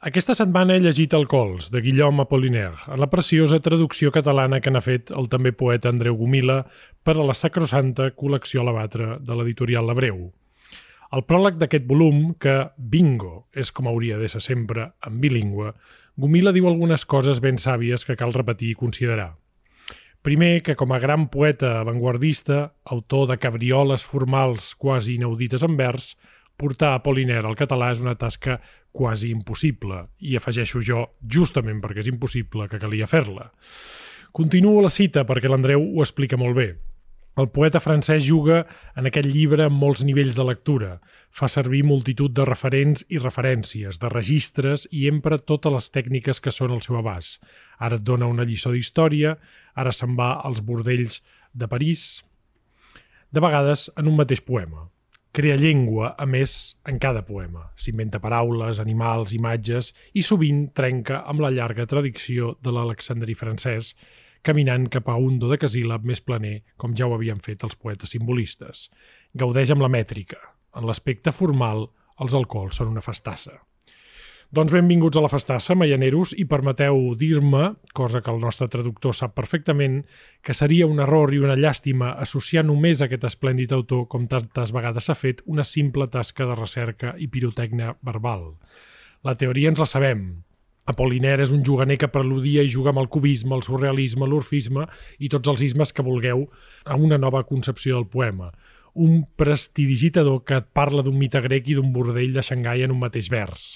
Aquesta setmana he llegit El Cols, de Guillaume Apollinaire, en la preciosa traducció catalana que n'ha fet el també poeta Andreu Gomila per a la sacrosanta col·lecció a la batra de l'editorial L'Abreu. El pròleg d'aquest volum, que bingo és com hauria de ser sempre en bilingüe, Gomila diu algunes coses ben sàvies que cal repetir i considerar. Primer, que com a gran poeta avantguardista, autor de cabrioles formals quasi inaudites en vers, portar Apollinaire al català és una tasca quasi impossible, i afegeixo jo, justament perquè és impossible, que calia fer-la. Continuo la cita perquè l'Andreu ho explica molt bé. El poeta francès juga en aquest llibre amb molts nivells de lectura, fa servir multitud de referents i referències, de registres i empra totes les tècniques que són al seu abast. Ara et dona una lliçó d'història, ara se'n va als bordells de París, de vegades en un mateix poema. Crea llengua, a més, en cada poema. S'inventa paraules, animals, imatges i sovint trenca amb la llarga tradició de l'alexandrí francès, caminant cap a un do de casíl·lab més planer, com ja ho havien fet els poetes simbolistes. Gaudeix amb la mètrica. En l'aspecte formal, els alcohols són una festassa. Doncs benvinguts a la Festassa, Maianeros, i permeteu dir-me, cosa que el nostre traductor sap perfectament, que seria un error i una llàstima associar només a aquest esplèndid autor, com tantes vegades s'ha fet, una simple tasca de recerca i pirotècnia verbal. La teoria ens la sabem. Apollinaire és un juganer que preludia i juga amb el cubisme, el surrealisme, l'orfisme i tots els ismes que vulgueu a una nova concepció del poema. Un prestidigitador que et parla d'un mite grec i d'un bordell de Xangai en un mateix vers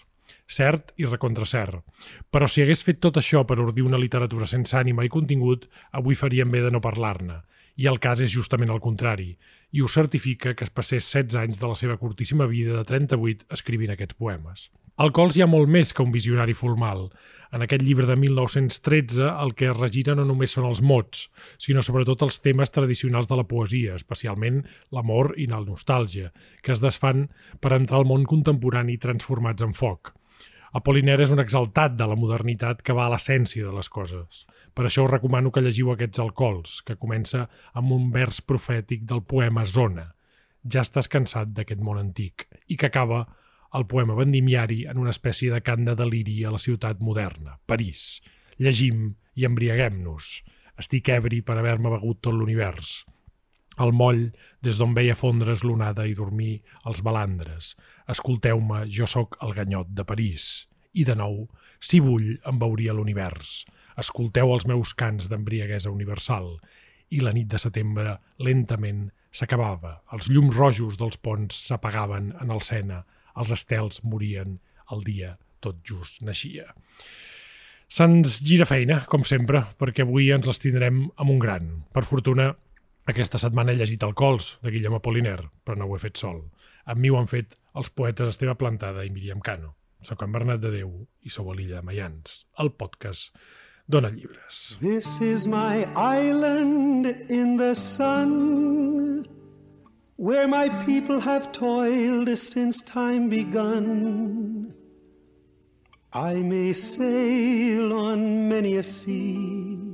cert i recontracert. Però si hagués fet tot això per ordir una literatura sense ànima i contingut, avui faríem bé de no parlar-ne. I el cas és justament el contrari, i ho certifica que es passés 16 anys de la seva curtíssima vida de 38 escrivint aquests poemes. Al Cols hi ha molt més que un visionari formal. En aquest llibre de 1913 el que es regira no només són els mots, sinó sobretot els temes tradicionals de la poesia, especialment l'amor i la nostàlgia, que es desfan per entrar al món contemporani transformats en foc. Apollinaire és un exaltat de la modernitat que va a l'essència de les coses. Per això us recomano que llegiu aquests alcohols, que comença amb un vers profètic del poema Zona. Ja estàs cansat d'aquest món antic. I que acaba el poema vendimiari en una espècie de cant de deliri a la ciutat moderna, París. Llegim i embriaguem-nos. Estic ebri per haver-me begut tot l'univers. El moll, des d'on veia fondre's l'onada i dormir els balandres. Escolteu-me, jo sóc el ganyot de París. I de nou, si vull, em veuria l'univers. Escolteu els meus cants d'embriaguesa universal. I la nit de setembre, lentament, s'acabava. Els llums rojos dels ponts s'apagaven en el Sena. Els estels morien. El dia tot just naixia. Se'ns gira feina, com sempre, perquè avui ens les tindrem amb un gran. Per fortuna, aquesta setmana he llegit El Cols, de Guillem Apollinaire, però no ho he fet sol. Amb mi ho han fet els poetes Esteve Plantada i Míriam Cano. Soc en Bernat de Déu i sou a l'illa de Mayans, el podcast Dona Llibres. This is my island in the sun Where my people have toiled since time begun I may sail on many a sea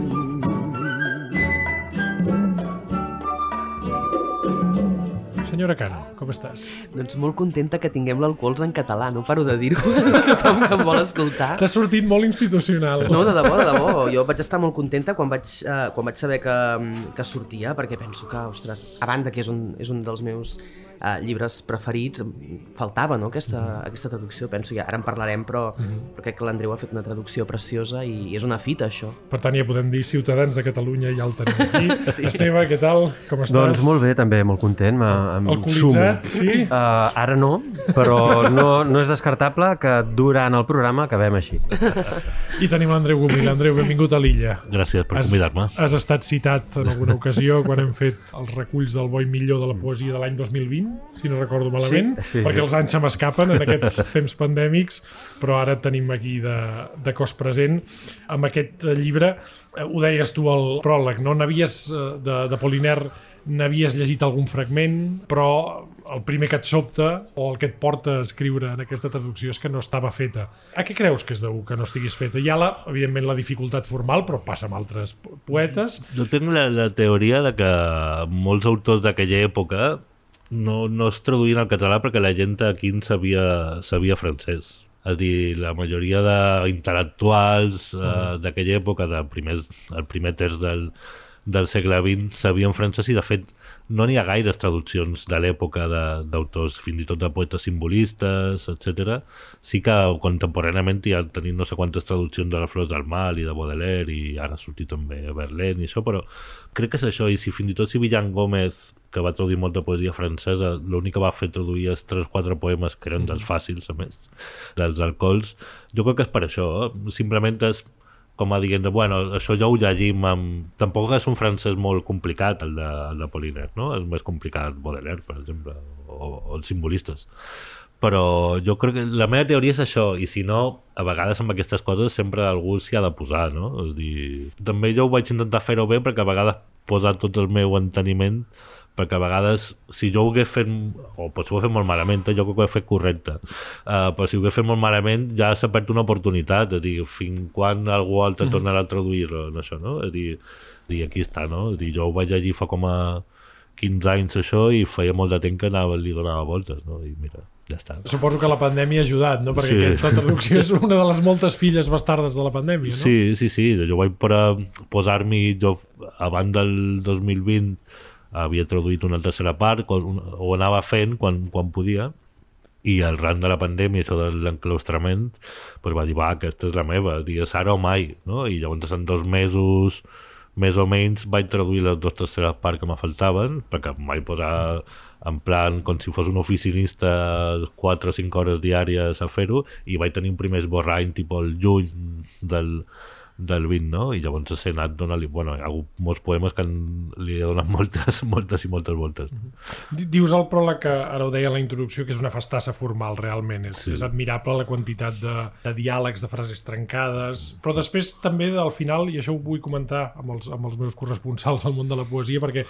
Senyora Cano, com estàs? Doncs molt contenta que tinguem l'alcohols en català, no paro de dir-ho a tothom que em vol escoltar. T'ha sortit molt institucional. No, de debò, de debò. Jo vaig estar molt contenta quan vaig, eh, quan vaig saber que, que sortia, perquè penso que, ostres, a banda que és un, és un dels meus eh, llibres preferits, faltava no, aquesta, mm. aquesta traducció, penso, ja ara en parlarem, però, mm. però crec que l'Andreu ha fet una traducció preciosa i, i és una fita, això. Per tant, ja podem dir Ciutadans de Catalunya ja el tenim aquí. sí. Esteve, què tal? Com estàs? Doncs molt bé, també, molt content. Em Alcoholitzat, sumo. sí? Uh, ara no, però no, no és descartable que durant el programa acabem així. I tenim l'Andreu Gomil. Andreu, benvingut a l'illa. Gràcies per convidar-me. Has estat citat en alguna ocasió quan hem fet els reculls del bo i millor de la poesia de l'any 2020 si no recordo malament, Sí, sí, perquè sí. els anys se m'escapen en aquests temps pandèmics, però ara tenim aquí de, de cos present. Amb aquest llibre, eh, ho deies tu al pròleg, no? N'havies, eh, de, de Poliner, n'havies llegit algun fragment, però el primer que et sobta o el que et porta a escriure en aquesta traducció és que no estava feta. A què creus que és deu que no estiguis feta? Hi ha, la, evidentment, la dificultat formal, però passa amb altres po- poetes. Jo tinc la, la teoria de que molts autors d'aquella època no, no es traduïen al català perquè la gent aquí en sabia, sabia francès. És a dir, la majoria d'intel·lectuals eh, d'aquella època, de primers, el primer terç del, del segle XX, sabien francès i, de fet, no n'hi ha gaires traduccions de l'època d'autors, fins i tot de poetes simbolistes, etc. Sí que contemporàniament hi ha tenim no sé quantes traduccions de la Flors del Mal i de Baudelaire i ara ha sortit també Verlaine i això, però crec que és això, i si fins i tot si Villan Gómez que va traduir molta poesia francesa, l'únic que va fer traduir és 3-4 poemes que eren dels fàcils, a més, dels alcohols. Jo crec que és per això, eh? simplement és com a dient, bueno, això ja ho llegim amb... Tampoc és un francès molt complicat, el de, el de Poliner, no? És més complicat Baudelaire, per exemple, o, o els simbolistes. Però jo crec que la meva teoria és això, i si no, a vegades amb aquestes coses sempre algú s'hi ha de posar, no? És dir, també jo ho vaig intentar fer-ho bé perquè a vegades posar tot el meu enteniment perquè a vegades, si jo ho hagués fet o potser ho he fet molt malament, eh, jo crec que ho he fet correcte uh, però si ho hagués fet molt malament ja s'ha perdut una oportunitat és a dir, fins quan algú altre tornarà a traduir-lo en això, no? És a dir, dir, aquí està, no? És a dir, jo ho vaig llegir fa com a 15 anys això i feia molt de temps que anava, li donava voltes, no? I mira, ja està. Suposo que la pandèmia ha ajudat, no? Perquè Sí. aquesta traducció és una de les moltes filles bastardes de la pandèmia, no? Sí, sí, sí. Jo vaig per a posar-m'hi, jo abans del 2020 havia traduït una tercera part, ho anava fent quan, quan podia, i al ran de la pandèmia, això de l'enclaustrament, pues va dir, va, aquesta és la meva, digues ara o mai, no? I llavors en dos mesos, més o menys, vaig traduir les dues terceres parts que me faltaven, perquè em vaig posar en plan com si fos un oficinista 4 o 5 hores diàries a fer-ho i vaig tenir un primer esborrany tipus el juny del, del 20, no? I llavors he anat donant-li... Bueno, hi ha hagut molts poemes que han, li he donat moltes, moltes i moltes voltes. Di- Dius al pròleg que, ara ho deia en la introducció, que és una festassa formal realment. És, sí. és admirable la quantitat de, de diàlegs, de frases trencades, però després també al final, i això ho vull comentar amb els, amb els meus corresponsals al món de la poesia, perquè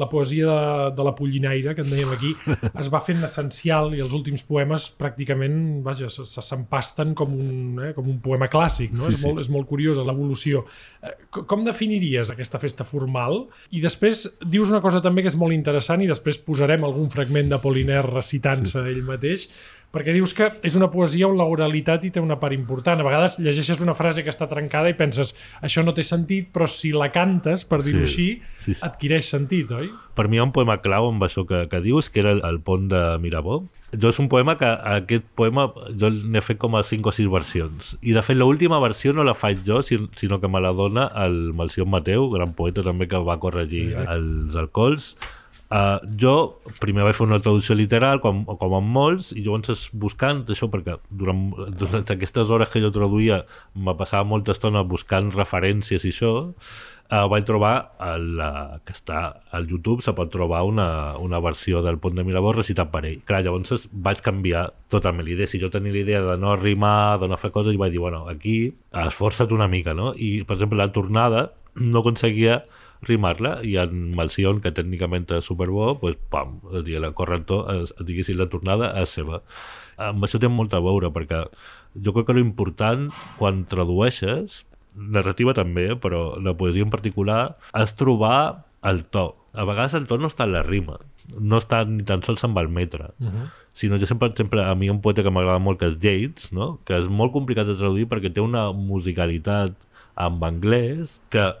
la poesia de, de la Pollinaire, que en dèiem aquí, es va fent essencial i els últims poemes pràcticament, vaja, se- se- s'empasten com, un, eh, com un poema clàssic, no? Sí, és, sí. molt, és molt curiosa l'evolució. Eh, co- Com definiries aquesta festa formal? I després dius una cosa també que és molt interessant i després posarem algun fragment de Poliner recitant-se ell mateix, perquè dius que és una poesia on la oralitat hi té una part important. A vegades llegeixes una frase que està trencada i penses això no té sentit, però si la cantes, per dir-ho Sí, així, sí, sí. adquireix sentit, oi? Per mi hi ha un poema clau amb això que, que dius, que era el, el pont de Mirabó. Jo és un poema que aquest poema jo n'he fet com a 5 o 6 versions. I de fet l'última versió no la faig jo, si- sinó que me la dona el Malció Mateu, gran poeta també que va corregir Sí. els alcohols. Uh, jo primer vaig fer una traducció literal com, com amb molts i llavors buscant això perquè durant, durant aquestes hores que jo traduïa me passava molta estona buscant referències i això uh, vaig trobar el, uh, que està al YouTube se pot trobar una, una versió del Pont de Mirabó recitat per ell clar, llavors vaig canviar totalment l'idea si jo tenia l'idea de no rimar de no fer coses i vaig dir, bueno, aquí esforça't una mica no? i per exemple la tornada no aconseguia rimar-la i en Malcion, que tècnicament és superbo, pues, pam, és dir, la corrector, és, diguéssim, la tornada és seva. Amb això té molt a veure, perquè jo crec que l'important quan tradueixes, narrativa també, però la poesia en particular, és trobar el to. A vegades el to no està en la rima, no està ni tan sols amb el metre, uh -huh. sinó jo sempre, per exemple, a mi un poeta que m'agrada molt que és Yates, no? que és molt complicat de traduir perquè té una musicalitat amb anglès que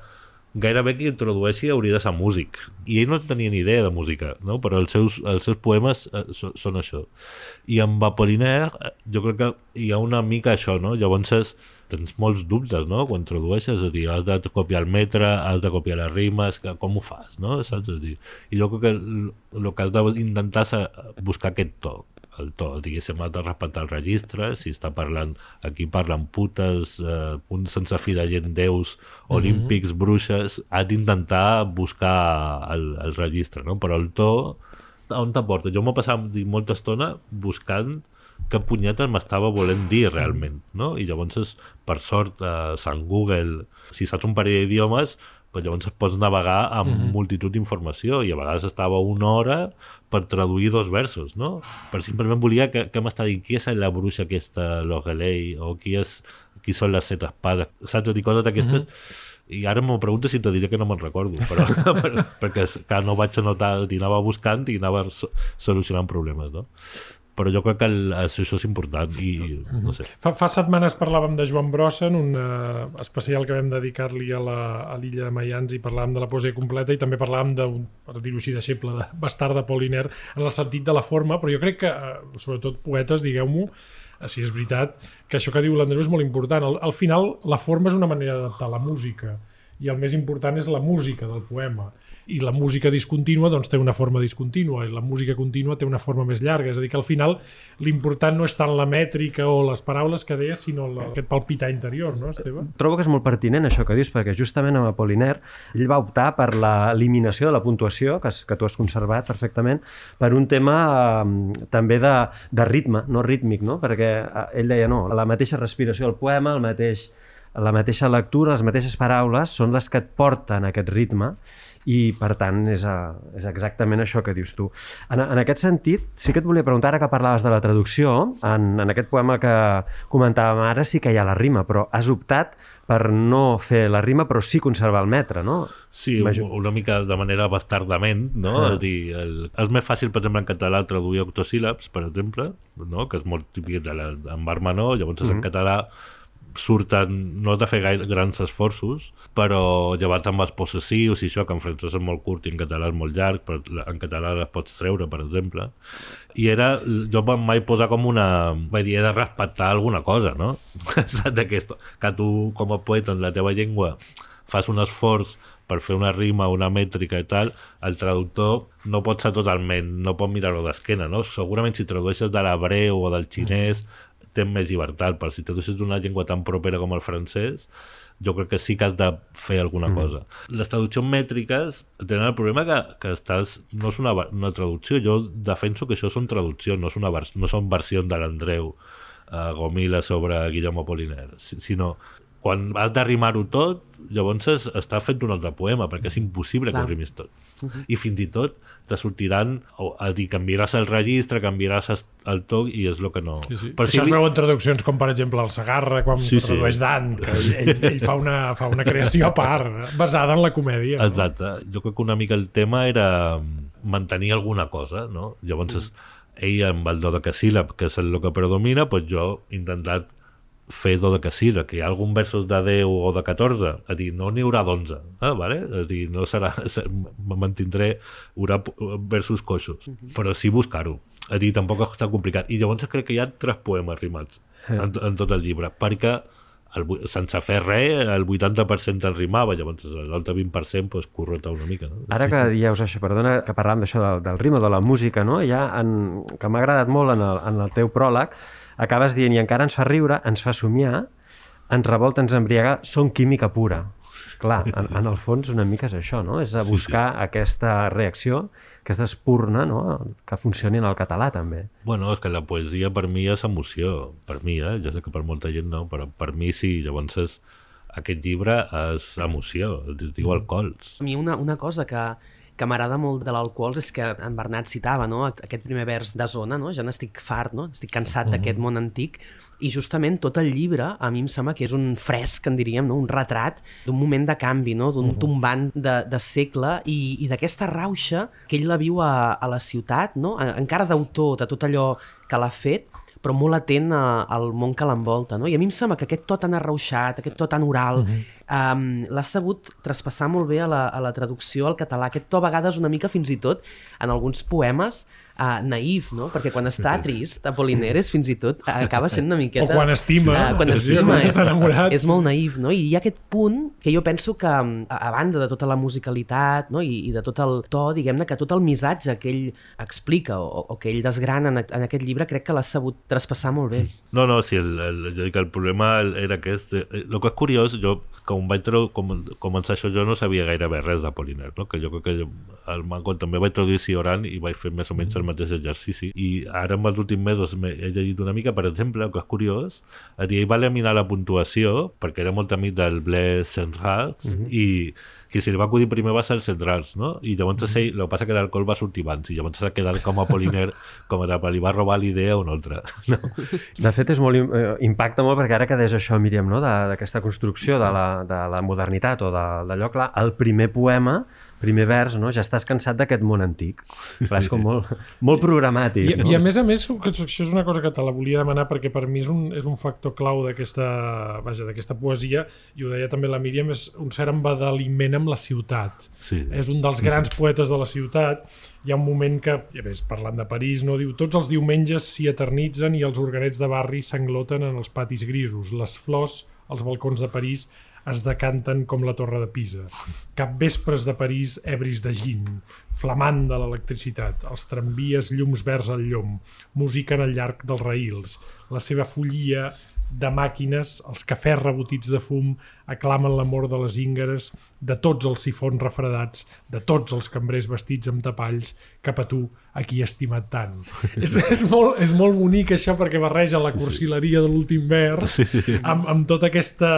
gairebé qui introdueixi hauria de ser músic i ell no tenia ni idea de música no? però els seus, els seus poemes eh, so, són això i amb Apollinaire eh, jo crec que hi ha una mica això no? llavors és, tens molts dubtes no? quan tradueixes, és a dir, has de copiar el metre has de copiar les rimes que, com ho fas, no? Saps? És a dir, i jo crec que el que has d'intentar és eh, buscar aquest to el to, diguéssim, has de respectar el registre, si està parlant, aquí parlen putes, eh, un sense fi de gent, déus, olímpics, bruixes, has d'intentar buscar el, el registre, no? Però el to on t'aporta? Jo m'ho passava dic, molta estona buscant què punyetes m'estava volent dir realment, no? I llavors, per sort, a Sant Google, si saps un parell d'idiomes, pues llavors pots navegar amb mm -hmm. multitud d'informació i a vegades estava una hora per traduir dos versos, no? Per simplement volia que, que m'està dient qui és la bruixa aquesta Lorelei o qui, és, qui són les set espades, saps? I coses d'aquestes mm -hmm. i ara m'ho pregunto si te diré que no me'n recordo però, per, perquè que no vaig anotar i anava buscant i anava so, solucionant problemes no? Però jo crec que el, això, és important i no sé. Fa, fa setmanes parlàvem de Joan Brossa en un uh, especial que vam dedicar-li a l'illa de Mayans i parlàvem de la poesia completa i també parlàvem d'un, per dir-ho així, deixeble de Bastard de Poliner en el sentit de la forma, però jo crec que, uh, sobretot poetes, digueu-m'ho, uh, si és veritat, que això que diu l'Andreu és molt important. Al, al final, la forma és una manera d'adaptar la música i el més important és la música del poema i la música discontínua doncs, té una forma discontínua i la música contínua té una forma més llarga és a dir que al final l'important no és tant la mètrica o les paraules que deies sinó la, aquest palpitar interior, no Esteve? Trobo que és molt pertinent això que dius perquè justament amb Apollinaire ell va optar per l'eliminació de la puntuació que, que tu has conservat perfectament per un tema eh, també de, de ritme, no rítmic no? perquè eh, ell deia no, la mateixa respiració del poema, el mateix la mateixa lectura, les mateixes paraules són les que et porten a aquest ritme i per tant és, a, és exactament això que dius tu. En, en aquest sentit, sí que et volia preguntar, ara que parlaves de la traducció, en, en aquest poema que comentàvem ara sí que hi ha la rima, però has optat per no fer la rima però sí conservar el metre, no? Sí, Imagino... una mica de manera bastardament, no? Ah. És dir, el, és més fàcil, per exemple, en català traduir octosíl·labs, per exemple, no? que és molt típic de la, en barma no, llavors mm -hmm. en mhm. català surten, no has de fer gaire grans esforços, però llevat amb els possessius i això, que en francès és molt curt i en català és molt llarg, però en català les pots treure, per exemple. I era, jo vam mai posar com una... Vaig dir, he de respectar alguna cosa, no? Saps aquest, que tu, com a poeta en la teva llengua, fas un esforç per fer una rima, una mètrica i tal, el traductor no pot ser totalment, no pot mirar-ho d'esquena, no? Segurament si tradueixes de l'hebreu o del xinès, mm tens més llibertat, però si tradueixes una llengua tan propera com el francès, jo crec que sí que has de fer alguna mm. cosa. Les traduccions mètriques tenen el problema que, que estàs, no és una, una traducció, jo defenso que això són traduccions, no, és una, no són versions de l'Andreu uh, Gomila sobre Guillermo Apollinaire, sinó quan has d'arrimar-ho tot, llavors està fent un altre poema, perquè és impossible Clar. que ho rimis tot. Uh -huh. I fins i tot te sortiran, o, a dir, canviaràs el registre, canviaràs el toc, i és el que no... Sí, sí. Però Això si... es veu en traduccions com, per exemple, el Sagarra, quan sí, sí. tradueix Dant, que ell, ell fa, una, fa una creació a part, basada en la comèdia. No? Exacte. Jo crec que una mica el tema era mantenir alguna cosa, no? Llavors, uh -huh. ell amb el do de Casíl·lab, que és el que predomina, doncs jo he intentat fer do de casira, que hi ha algun versos de 10 o de 14, a dir, no n'hi haurà d'11, eh, vale? a dir, no serà, me mantindré, haurà versos coixos, uh -huh. però sí buscar-ho, a dir, tampoc està complicat, i llavors crec que hi ha tres poemes rimats en, en tot el llibre, perquè el, sense fer res, el 80% el rimava, llavors l'altre 20% pues, corrota una mica. No? Ara que dius això, perdona, que parlàvem d'això del, del ritme, de la música, no? ja en, que m'ha agradat molt en el, en el teu pròleg, acabes dient i encara ens fa riure, ens fa somiar, ens revolta, ens embriaga, són química pura. Clar, en, en el fons una mica és això, no? És a buscar sí, sí. aquesta reacció, aquesta espurna, no? Que funcioni en el català, també. Bueno, és que la poesia per mi és emoció. Per mi, eh? Jo sé que per molta gent no, però per mi sí. Llavors és, aquest llibre és emoció, es diu Alcohols. A mi una, una cosa que, que m'agrada molt de l'alcohol és que en Bernat citava no? aquest primer vers de zona, no? ja n'estic fart, no? estic cansat uh -huh. d'aquest món antic, i justament tot el llibre a mi em sembla que és un fresc, en diríem, no? un retrat d'un moment de canvi, no? d'un uh -huh. tombant de, de segle i, i d'aquesta rauxa que ell la viu a, a la ciutat, no? encara d'autor de tot allò que l'ha fet, però molt atent a, al món que l'envolta. No? I a mi em sembla que aquest to tan arrauxat, aquest to tan oral, uh -huh. um, l'ha sabut traspassar molt bé a la, a la traducció al català. Aquest to a vegades una mica fins i tot en alguns poemes uh, naïf, no? Perquè quan està trist, Apollinaire és fins i tot, acaba sent una miqueta... O quan estima. Uh, quan Sí, sí, estima, quan és, està enamorat. és molt naïf, no? I hi ha aquest punt que jo penso que, a, a banda de tota la musicalitat no? I, i de tot el to, diguem-ne, que tot el missatge que ell explica o, o que ell desgrana en, en aquest llibre, crec que l'ha sabut traspassar molt bé. No, no, sí, el, el, dic, el problema era aquest. Eh, El que és curiós, jo, com vaig com, començar això, jo no sabia gairebé res d'Apolinar, no? que jo crec que jo, el Manco també vaig traduir Sioran i vaig fer més o menys el mateix exercici. I ara, en els últims mesos, he llegit una mica, per exemple, el que és curiós, dir, ell va eliminar la puntuació, perquè era molt amic del Blaise Centrals, i qui se li va acudir primer va ser el Centrals, no? I llavors mm -hmm. el que passa que l'alcohol va sortir abans, i llavors s'ha quedat com a Poliner, com a li va robar l'idea a un altre. No? De fet, és molt, eh, impacta molt perquè ara que deies això, Míriam, no? d'aquesta construcció de la, de la modernitat o de- d'allò, clar, el primer poema, primer vers, no? ja estàs cansat d'aquest món antic. Clar, és com molt, molt programàtic. I, no? I a més a més, que això és una cosa que te la volia demanar perquè per mi és un, és un factor clau d'aquesta vaja, d'aquesta poesia, i ho deia també la Míriam, és un cert embadaliment amb la ciutat. Sí. És un dels grans poetes de la ciutat. Hi ha un moment que, i a més, parlant de París, no diu tots els diumenges s'hi eternitzen i els organets de barri s'engloten en els patis grisos. Les flors, als balcons de París, es decanten com la torre de Pisa. Cap vespres de París ebris de gin, flamant de l'electricitat, els tramvies llums verds al llom, música en el llarg dels raïls, la seva follia de màquines, els cafès rebotits de fum aclamen l'amor de les íngares, de tots els sifons refredats, de tots els cambrers vestits amb tapalls, cap a tu, a qui he estimat tant. és, és, molt, és molt bonic això perquè barreja la cursileria de l'últim vers Sí, sí. amb, amb tota aquesta...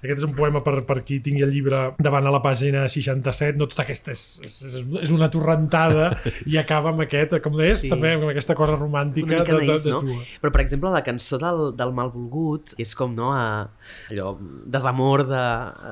Aquest és un poema per, per qui tingui el llibre davant a la pàgina 67, no tota aquesta és, és, és, és una torrentada i acaba amb aquest, com deies, Sí. sí. també amb aquesta cosa romàntica de, de, naïf, de no? tu. Però, per exemple, la cançó del, del Malvolgut és com, no, a, allò, desamor de,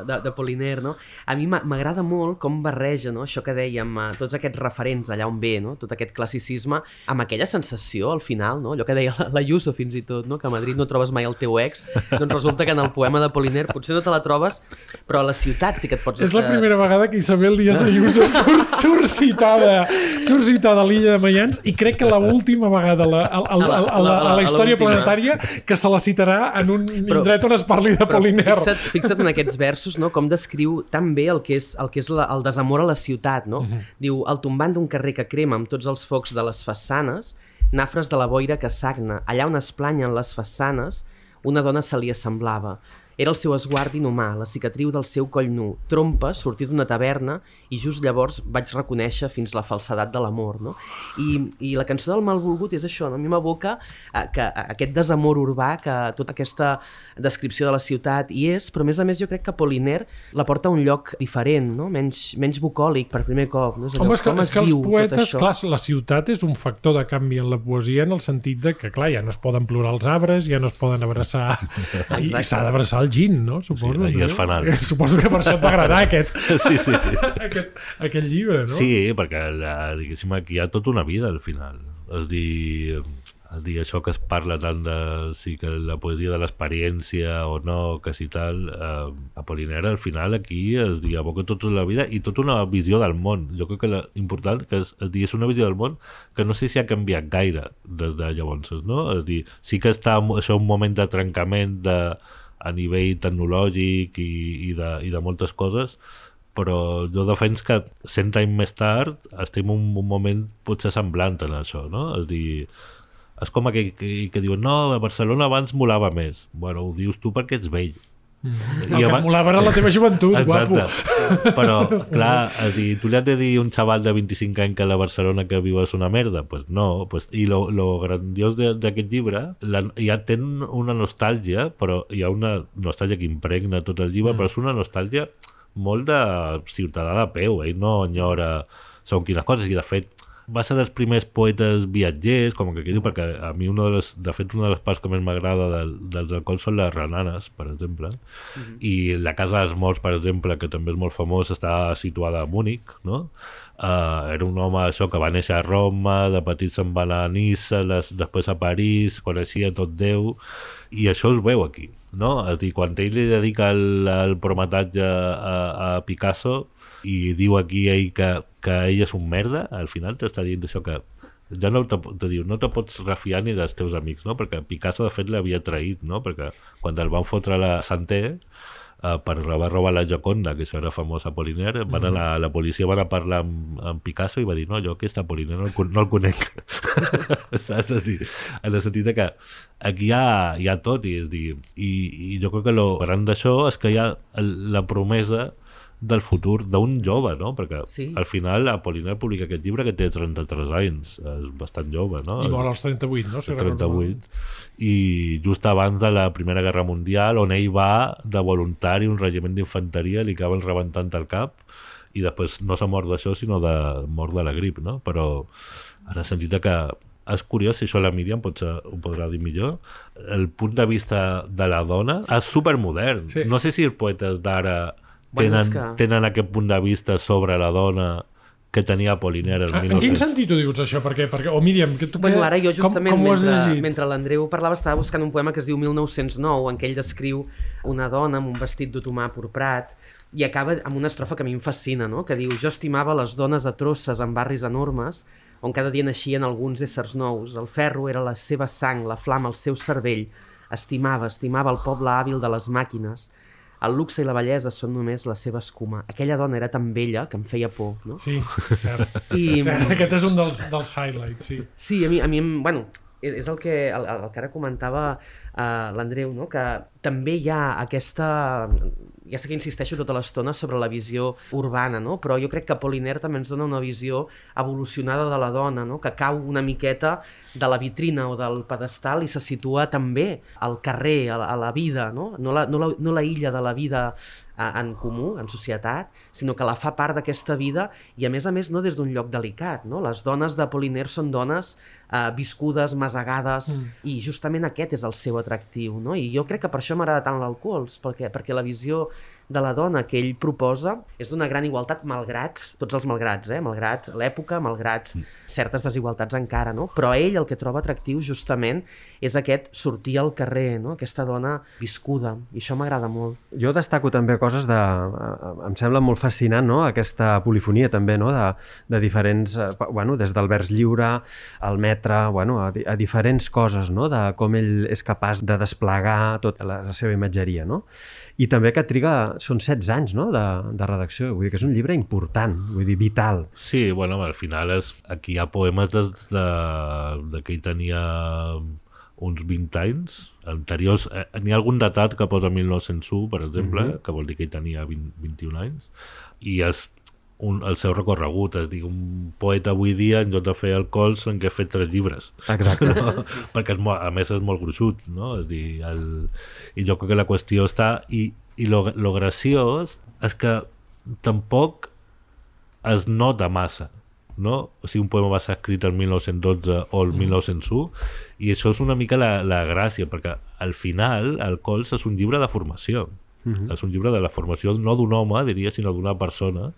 de, de Poliner, no? A mi m'a- m'agrada molt com barreja, no?, això que dèiem, eh, tots aquests referents allà on ve, no?, tot aquest classicisme, amb aquella sensació al final, no?, allò que deia la, la Yuso fins i tot, no?, que a Madrid no trobes mai el teu ex, doncs resulta que en el poema de Poliner potser no te la trobes, però a la ciutat sí que et pots... És la primera vegada que Isabel Díaz Ayuso surt, surt citada, surt citada a l'illa de Mayans i crec que l'última vegada la, a, a, a, a, la, a la història planetària que se la citarà en un Però- indret on es parli de Però Poliner. fixa't, fixa't en aquests versos, no? com descriu tan bé el que és, el, que és la, el desamor a la ciutat. No? Mhm. Diu, al tombant d'un carrer que crema amb tots els focs de les façanes, nafres de la boira que sagna, allà on es planyen les façanes, una dona se li assemblava. Era el seu esguard inhumà, la cicatriu del seu coll nu, trompa, sortir d'una taverna, i just llavors vaig reconèixer fins la falsedat de l'amor. No? I, I la cançó del malvolgut és això, no? a mi m'aboca eh, que eh, aquest desamor urbà, que tota aquesta descripció de la ciutat hi és, però a més a més jo crec que Poliner la porta a un lloc diferent, no? menys, menys bucòlic per primer cop. No? És allò, Home, és que, com és que els poetes, clar, la ciutat és un factor de canvi en la poesia en el sentit de que, clar, ja no es poden plorar els arbres, ja no es poden abraçar i, i Exacte. s'ha d'abraçar el gin, no? Suposo. Sí, i no? els fanals. Suposo que per això et va agradar aquest, Sí, sí. aquest, aquest llibre, no? Sí, perquè la, diguéssim, aquí hi ha tota una vida al final. És a dir, és a dir, això que es parla tant de si que la poesia de l'experiència o no, que si tal, eh, Apolinera al final aquí es dir, aboca tota la vida i tota una visió del món. Jo crec que la important que és, és, dir, és una visió del món que no sé si ha canviat gaire des de llavors, no? És a dir, sí que està això un moment de trencament de, a nivell tecnològic i, i, de, i de moltes coses, però jo defens que 100 anys més tard estem en un moment potser semblant en això, no? És dir, és com aquell que, que diuen no, Barcelona abans molava més. Bueno, ho dius tu perquè ets vell. El que et molava era la teva joventut, guapo. Però, clar, a dir, tu li has de dir a un xaval de 25 anys que la Barcelona que viu és una merda? Pues no. Pues, I lo, lo grandiós de- d'aquest llibre, la, ja ten una nostàlgia, però hi ha una nostàlgia que impregna tot el llibre, mm. però és una nostàlgia molt de ciutadà de peu, ell no enyora segons quines coses, i de fet va ser dels primers poetes viatgers, com que aquí diu, perquè a mi una de les, de fet una de les parts que més m'agrada del, dels alcohols són les renanes, per exemple, i la Casa dels Morts, per exemple, que també és molt famós, està situada a Múnich, no? Uh, era un home això que va néixer a Roma, de petit se'n va anar a Niça, les, després a París, coneixia tot Déu, i això es veu aquí, no? És a dir, quan ell li dedica el, el prometatge a, a Picasso i diu aquí ell que, que ell és un merda, al final t'està dient això que ja no te, te diu, no te pots refiar ni dels teus amics, no? perquè Picasso de fet l'havia traït, no? perquè quan el van fotre la Santé eh, per haver robat la Gioconda, que això era famós a Poliner, van a la, la policia va anar a parlar amb, amb Picasso i va dir, no, jo aquest Poliner no, el no el conec. Saps? És dir, en el sentit que aquí hi ha, hi ha tot i, és dir, i, i jo crec que el gran d'això és que hi ha la promesa del futur d'un jove, no? Perquè Sí. al final Apollinaire publica aquest llibre que té 33 anys, és bastant jove, no? I mor als 38, no? Si de recordo mal. 38 i just abans de la Primera Guerra Mundial on ell va de voluntari un regiment d'infanteria li acaben rebentant el cap i després no s'ha mort d'això sinó de mort de la grip no? però en el sentit que és curiós, si això la Míriam potser ho podrà dir millor, el punt de vista de la dona és supermodern. Sí. No sé si els poetes d'ara Bueno, tenen, que- tenen aquest punt de vista sobre la dona que tenia Apollinaire el Ah, En quin 1900. sentit ho dius, això? Perquè, perquè, o Míriam, que tu Bueno, ara jo justament, com, com mentre, mentre l'Andreu parlava, estava buscant un poema que es diu 1909, en què ell descriu una dona amb un vestit d'otomà purprat, i acaba amb una estrofa que a mi em fascina, no? que diu «Jo estimava les dones a trosses en barris enormes, on cada dia naixien alguns éssers nous. El ferro era la seva sang, la flama el seu cervell. Estimava, estimava el poble hàbil de les màquines. El luxe i la bellesa són només la seva escuma. Aquella dona era tan bella que em feia por, no? Sí, cert. I- cert. Aquest és un dels, dels highlights, sí. Sí, a mi, a mi em- bueno, és el que, el, el que ara comentava uh, l'Andreu, no? que també hi ha aquesta... Ja sé que insisteixo tota l'estona sobre la visió urbana, no? però jo crec que Apollinaire també ens dona una visió evolucionada de la dona, no? que cau una miqueta de la vitrina o del pedestal i se situa també al carrer, a, la- a la vida, no? No, la, no, la, no la illa de la vida en comú, en societat, sinó que la fa part d'aquesta vida i a més a més no des d'un lloc delicat. No? Les dones de Poliner són dones eh, viscudes, masegades mm. i justament aquest és el seu atractiu. No? I jo crec que per això m'agrada tant l'Alcohols, perquè, perquè la visió de la dona que ell proposa és d'una gran igualtat malgrat, tots els malgrats, eh? malgrat l'època, malgrat certes desigualtats encara, no? però ell el que troba atractiu justament és aquest sortir al carrer, no? aquesta dona viscuda, i això m'agrada molt. Jo destaco també coses de... Em sembla molt fascinant, no?, aquesta polifonia també, no?, de, de diferents... eh, Bueno, des del vers lliure, al metre, bueno, a, a diferents coses, no?, de com ell és capaç de desplegar tota la, la seva imatgeria, no? I també que triga... Són 16 anys, no?, de, de redacció. Vull dir que és un llibre important, vull dir, vital. Sí, bueno, al final és, aquí hi ha poemes des de, de que ell tenia uns 20 anys anteriors. Eh, N'hi ha algun datat que posa 1901, per exemple, mm -hmm. que vol dir que ell tenia 20, 21 anys, i és un, el seu recorregut, és dir, un poeta avui dia, en lloc de fer el cols, en què ha fet tres llibres. Exacte. No? perquè és molt, a més és molt gruixut no? és dir, el... i jo crec que la qüestió està i, i lo, lo graciós és que tampoc es nota massa no? si un poema va ser escrit el 1912 o el 1901 i això és una mica la, la gràcia perquè al final el Cols és un llibre de formació uh -huh. és un llibre de la formació no d'un home diria sinó d'una persona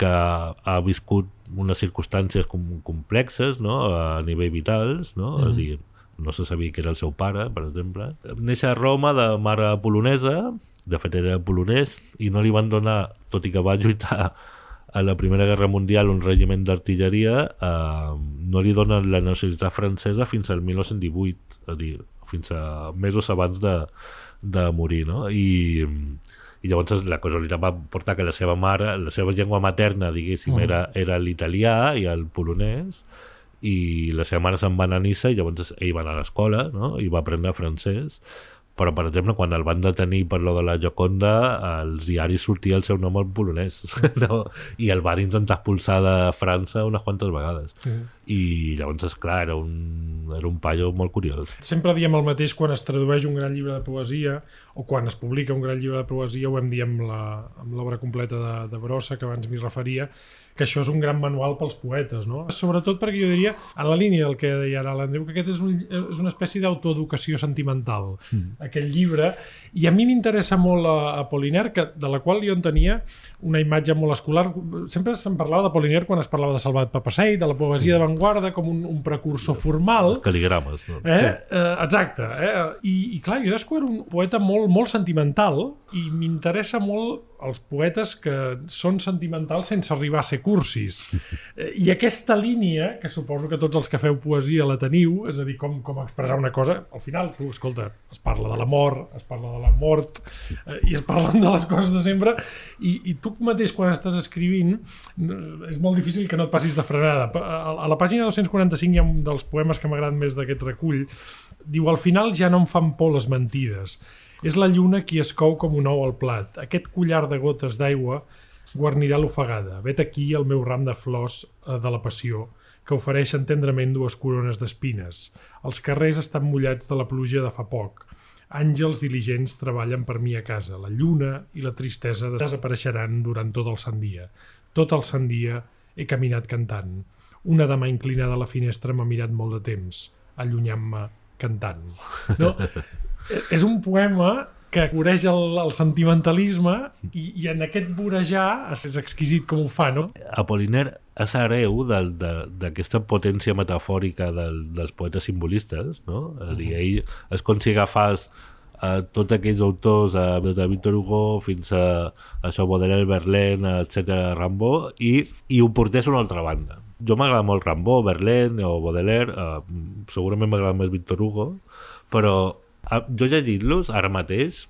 que ha viscut unes circumstàncies com, complexes no? a nivell vitals no? Mm. És a dir, no se sabia que era el seu pare per exemple neix a Roma de mare polonesa de fet era polonès i no li van donar tot i que va lluitar a la Primera Guerra Mundial un regiment d'artilleria eh, no li donen la nacionalitat francesa fins al 1918 és a dir, fins a mesos abans de, de morir no? I, i llavors la casualitat va portar que la seva mare, la seva llengua materna, diguéssim, era, era l'italià i el polonès, i la seva mare se'n va anar a Nissa i llavors ell va anar a l'escola no? i va aprendre francès però per exemple quan el van detenir per lo de la Gioconda als diaris sortia el seu nom en polonès no? i el van intentar expulsar de França unes quantes vegades Sí. I llavors esclar era un, era un paio molt curiós Sempre diem el mateix quan es tradueix un gran llibre de poesia o quan es publica un gran llibre de poesia, ho hem dit amb l'obra completa de, de Brossa, que abans m'hi referia, que això és un gran manual pels poetes, no? Sobretot perquè jo diria, en la línia del que deia ara l'Andreu, que aquest és, un, és una espècie d'autoeducació sentimental, mm. aquest llibre, i a mi m'interessa molt a, a Poliner, que, de la qual jo en tenia una imatge molt escolar. Sempre se'n parlava de Poliner quan es parlava de Salvat Papasseit, de la poesia d'avantguarda, guarda com un, un precursor formal, Caligrames. No? Eh? Eh, exacte. Eh? I, I clar, jo descobro un poeta molt, molt sentimental i m'interessa molt els poetes que són sentimentals sense arribar a ser cursis. I aquesta línia, que suposo que tots els que feu poesia la teniu, és a dir, com, com expressar una cosa, al final, tu, escolta, es parla de l'amor, es parla de la mort, eh, i es parlen de les coses de sempre, i, i tu mateix, quan estàs escrivint, és molt difícil que no et passis de frenada. A, a la pàgina 245 hi ha un dels poemes que m'agraden més d'aquest recull, diu, al final ja no em fan por les mentides, és la lluna qui es cou com un ou al plat. Aquest collar de gotes d'aigua guarnirà l'ofegada. Vet aquí el meu ram de flors eh, de la passió, que ofereixen tendrament dues corones d'espines. Els carrers estan mullats de la pluja de fa poc. Àngels diligents treballen per mi a casa. La lluna i la tristesa desapareixeran durant tot el sant dia. Tot el sant dia he caminat cantant. Una dama inclinada a la finestra m'ha mirat molt de temps, allunyant-me cantant. No? és un poema que coreix el, el sentimentalisme i, i en aquest vorejar és exquisit com ho fa, no? Apollinaire és hereu d'aquesta potència metafòrica del, dels poetes simbolistes, no? És a dir, ell és com si agafàs a tots aquells autors, a, de Victor Hugo fins a, a això, Baudelaire, Verlaine, etc Rambo, i, i ho portés a una altra banda. Jo m'agrada molt Rambo, Verlaine o Baudelaire, eh, segurament m'agrada més Victor Hugo, però eh, jo llegint-los ara mateix,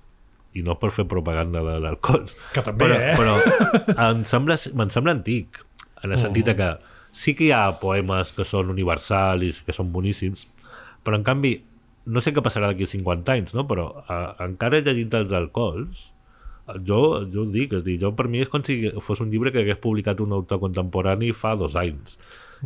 i no per fer propaganda de l'alcohol, Que també, però, eh? però em sembla, me'n sembla antic, en el sentit de que sí que hi ha poemes que són universals i que són boníssims, però en canvi, no sé què passarà d'aquí 50 anys, no? però a, encara llegint els alcohols, jo, jo ho dic, és dir, jo per mi és com si fos un llibre que hagués publicat un autor contemporani fa dos anys.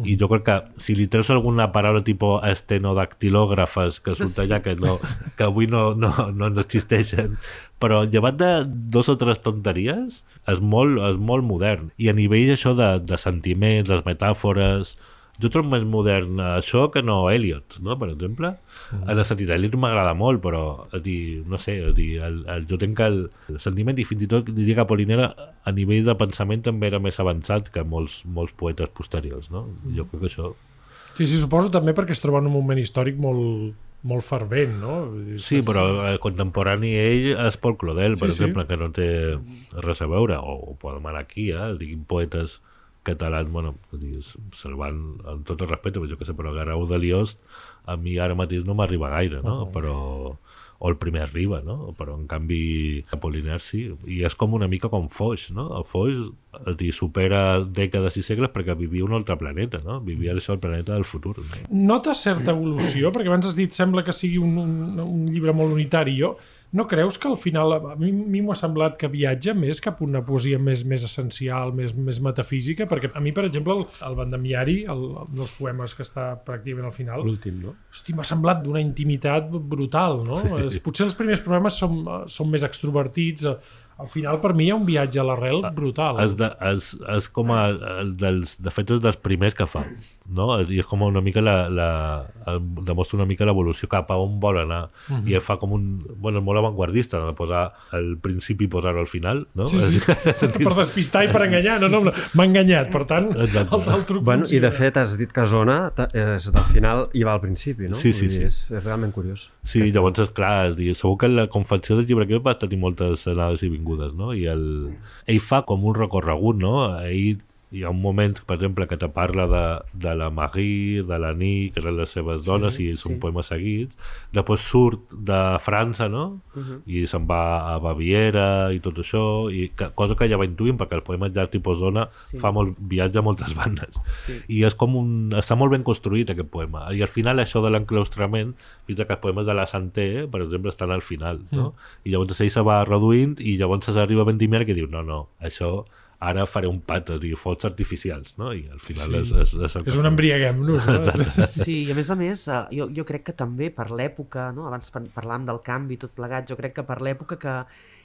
I jo crec que si li treus alguna paraula tipus estenodactilògrafes que surt allà que, no, que avui no, no, no, no existeixen, però llevat de dos o tres tonteries és molt, és molt modern. I a nivell això de, de sentiments, les metàfores, jo trobo més modern això que no Eliot, no? per exemple. Mm. En el sentit, Eliot m'agrada molt, però a dir, no sé, a dir, el, el, jo tenc el, el sentiment, i fins i tot diria que Apolinera a nivell de pensament també era més avançat que molts, molts poetes posteriors. No? Jo crec que això... Sí, sí, suposo també perquè es troba en un moment històric molt, molt fervent, no? Sí, però el contemporani ell és Paul Claudel, per Sí, sí. exemple, que no té res a veure, o, o aquí, eh? diguin poetes catalans, bueno, salvant amb tot el respecte, però jo què sé, però Garau de Liost a mi ara mateix no m'arriba gaire, no? Oh. Però o el primer arriba, no? Però en canvi Apollinaire sí, i és com una mica com Foix, no? El Foix dir, supera dècades i segles perquè vivia un altre planeta, no? Vivia això el planeta del futur. No? Notes certa evolució? Perquè abans has dit sembla que sigui un, un, un llibre molt unitari. Jo, no creus que al final, a mi, a mi m'ho ha semblat que viatja més cap a una poesia més més essencial, més, més metafísica? Perquè a mi, per exemple, el, el Bandamiari, el, el dels poemes que està pràcticament al final, L'últim, no? hosti, m'ha semblat d'una intimitat brutal, no? Sí. Potser els primers poemes són, són més extrovertits, al final per mi hi ha un viatge a l'arrel brutal. És, de, és, és com a, el dels, de fet és dels primers que fa no? i és com una mica la, la, el, demostra una mica l'evolució cap a on vol anar uh -huh. i fa com un bueno, és molt avantguardista de posar el principi i posar-ho al final no? Sí, sí. per despistar i per enganyar. No, no, m'ha enganyat, per tant, el, Exacte. el truc Bueno, I funciona. de fet has dit que Zona és del final i va al principi, no? Sí, sí, sí. És, és realment curiós. Sí, llavors és clar, és dir, segur que la confecció del llibre aquest va tenir moltes anades i vingudes, no? I el... ell fa com un recorregut, no? Ell hi ha un moment, per exemple, que te parla de, de la Marie, de la Nick, que eren les seves dones, Sí, i són sí. poemes seguits. Després surt de França, no? Uh -huh. i se'n va a Baviera i tot això, i que, cosa que ja va intuint perquè el poema ja tipus zona Sí. fa molt, viatge a moltes bandes Sí. i és com un, està molt ben construït aquest poema i al final això de l'enclaustrament fins que els poemes de la Santé per exemple estan al final no? i llavors ell se va reduint i llavors s'arriba a Vendimiar que diu no, no, això ara faré un pat, és a dir, focs artificials no? i al final Sí. és, és, és, el És un embriaguem-nos. No? Sí, i a més a més, eh, jo, jo crec que també per l'època, no? abans par- parlàvem del canvi i tot plegat, jo crec que per l'època que,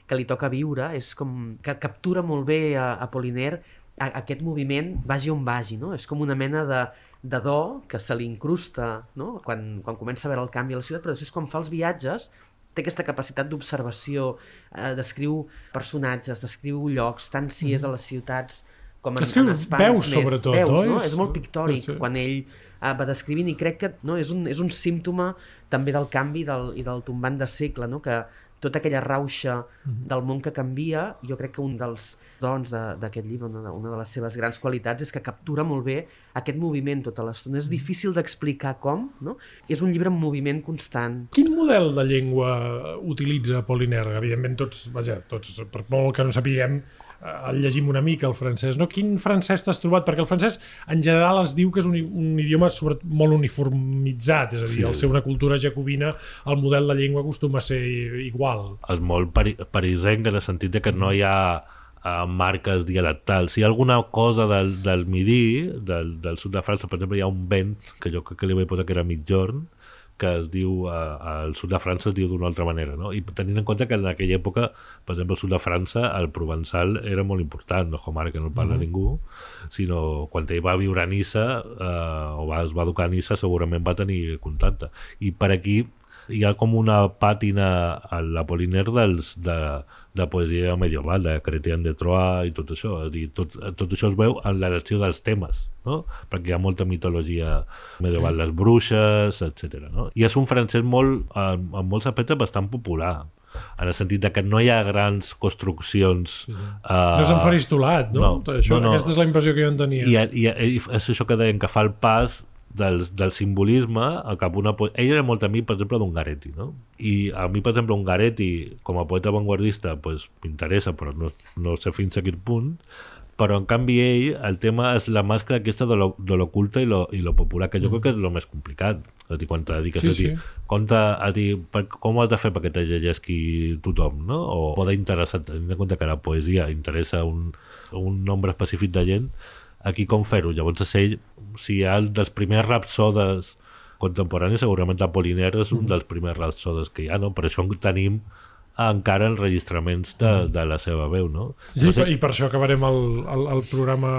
que li toca viure és com que captura molt bé a, a Poliner a, aquest moviment vagi on vagi, no? És com una mena de, de do que se li incrusta no? quan, quan comença a veure el canvi a la ciutat, però després quan fa els viatges té aquesta capacitat d'observació, eh, descriu personatges, descriu llocs, tant si és a les ciutats com en, Escrius en espais veus, més. sobretot, veus, no? no? És- És molt pictòric sí. quan ell eh, va descrivint i crec que no, és, un, és un símptoma també del canvi del, i del tombant de segle, no? que tota aquella rauxa Mhm. del món que canvia, jo crec que un dels dons de- d'aquest llibre, una de, una de les seves grans qualitats, és que captura molt bé aquest moviment tota l'estona. Mhm. És difícil d'explicar com, no? És un llibre en moviment constant. Quin model de llengua utilitza Apollinaire? Evidentment tots, vaja, tots, per molt que no sapiguem, el llegim una mica, el francès. No? Quin francès t'has trobat? Perquè el francès, en general, es diu que és un, un idioma sobre, molt uniformitzat, és a dir, Sí. al ser una cultura jacobina, el model de llengua acostuma a ser igual. és molt pari parisenc en el sentit de que no hi ha uh, marques dialectals. Si hi ha alguna cosa del, del midi, del, del sud de França, per exemple, hi ha un vent, que jo crec que li vaig posar que era mitjorn, que es diu, uh, al sud de França es diu d'una altra manera, no? I tenint en compte que en aquella època, per exemple, al sud de França, el provençal era molt important, no com ara que no el parla ningú, sinó quan ell va viure a Nissa, uh, o va, es va educar a Nissa, segurament va tenir contacte. I per aquí hi ha com una pàtina a l'Apollinaire dels, de, de poesia medieval, de Chrétien de Troyes i tot això. És dir, tot, tot això es veu en l'elecció dels temes, no? perquè hi ha molta mitologia medieval, sí. les bruixes, etc. No? I és un francès molt, en, en molts aspectes bastant popular, en el sentit de que no hi ha grans construccions... Sí, sí. Uh, No és enfaristolat, no? no, Això, no, no. Aquesta és la impressió que jo en tenia. i, i, i és això que deien, que fa el pas del, del simbolisme a cap una. Ell era molt amic, per exemple, d'Ungaretti, no? I a mi, per exemple, Ungaretti, com a poeta avantguardista, pues, m'interessa, però no, no sé fins a quin punt, però en canvi ell, el tema és la màscara aquesta de lo- de l'oculta i, lo, i lo popular, que jo crec que és el més complicat. És a dir, quan te dediques Sí, a dir, sí. compte a dir per, com ho has de fer perquè te llegeixi tothom, no? O poder interessar, tenint en compte que la poesia interessa un, un nombre específic de gent, aquí com fer-ho? Llavors ell, si hi ha el dels primers rapsodes contemporanis, segurament Apollinaire és un dels primers rapsodes que hi ha, no? Per això tenim encara enregistraments de, de la seva veu, no? Sí, no sé, I per això acabarem el, el, el programa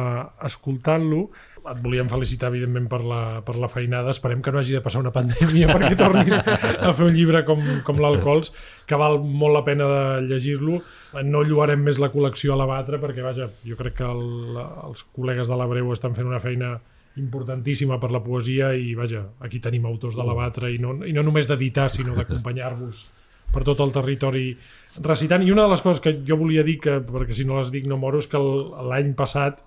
escoltant-lo. Et volíem felicitar, evidentment, per la, per la feinada. Esperem que no hagi de passar una pandèmia perquè tornis a fer un llibre com, com l'Alcohols, que val molt la pena de llegir-lo. No lloarem més la col·lecció a la batre perquè, vaja, jo crec que el, els col·legues de l'Abreu estan fent una feina importantíssima per la poesia i, vaja, aquí tenim autors de la batre i no, i no només d'editar, sinó d'acompanyar-vos per tot el territori recitant. I una de les coses que jo volia dir, que, perquè si no les dic no moro, és que l'any passat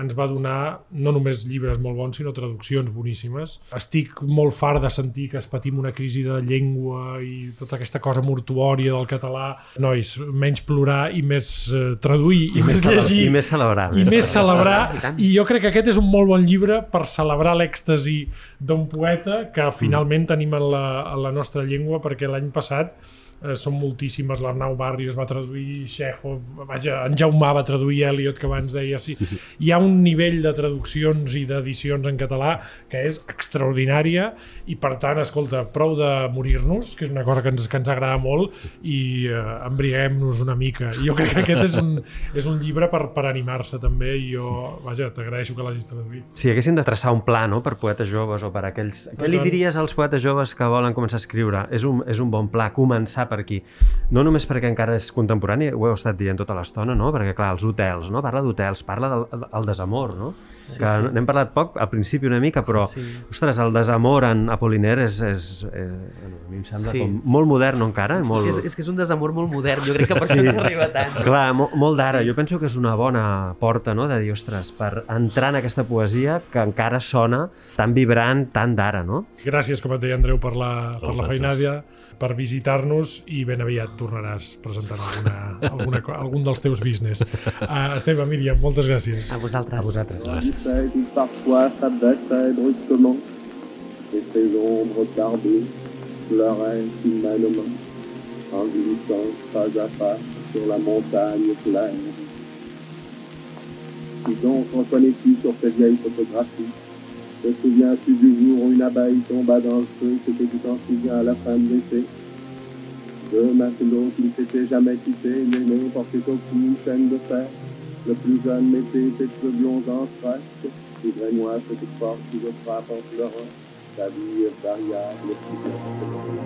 ens va donar no només llibres molt bons, sinó traduccions boníssimes. Estic molt fart de sentir que es patim una crisi de llengua i tota aquesta cosa mortuòria del català. Nois, menys plorar i més eh, traduir i, més llegir I més celebrar. i més celebrar, I i jo crec que aquest és un molt bon llibre per celebrar l'èxtasi d'un poeta que finalment tenim en la, en la nostra llengua, perquè l'any passat eh, són moltíssimes, l'Arnau Barrios va traduir Chekhov, vaja, en Jaumà va traduir Eliot, que abans deia sí. sí, sí. Hi ha un nivell de traduccions i d'edicions en català que és extraordinària i per tant, escolta, prou de morir-nos, que és una cosa que ens, que ens agrada molt i eh, embriaguem-nos una mica. Jo crec que aquest és un, és un llibre per, per animar-se també i jo, vaja, t'agraeixo que l'hagis traduït. Si haguéssim de traçar un pla no, per poetes joves o per aquells... Què li diries als poetes joves que volen començar a escriure? És un, és un bon pla, començar per aquí. No només perquè encara és contemporani, ho heu estat dient tota l'estona, no? perquè clar, els hotels, no? parla d'hotels, parla del el desamor, no? Sí, que sí. n'hem parlat poc al principi una mica, però sí. ostres, el desamor en Apollinaire és, és, és a mi em sembla Sí. com molt modern encara, molt... És, és que és un desamor molt modern, jo crec que per sí. això ens arriba tant. Clar, mo molt d'ara. Jo penso que és una bona porta, no?, de dir, ostres, per entrar en aquesta poesia que encara sona tan vibrant, tan d'ara, no? Gràcies, com et deia Andreu, per la, per la feinàdia, per visitar-nos i ben aviat tornaràs presentant alguna, alguna, algun dels teus business. Uh, Esteve, Míriam, moltes gràcies. A vosaltres. A vosaltres. gràcies. Cède où parfois s'abaissait brusquement, et ses ombres tardées pleuraient humainement, en glissant pas à pas sur la montagne claire. Qui donc reconnais-tu sur ces vieilles photographies Te souviens-tu du jour où une abeille tomba dans le feu, c'était tout en à la fin de l'été. Deux matelots qui ne s'étaient jamais quittés, l'aîné portait au cou une chaîne de fer, le plus jeune métier était de blond en frac, les grénois, cette porte qui le frappe en pleurant, la vie est variable, plus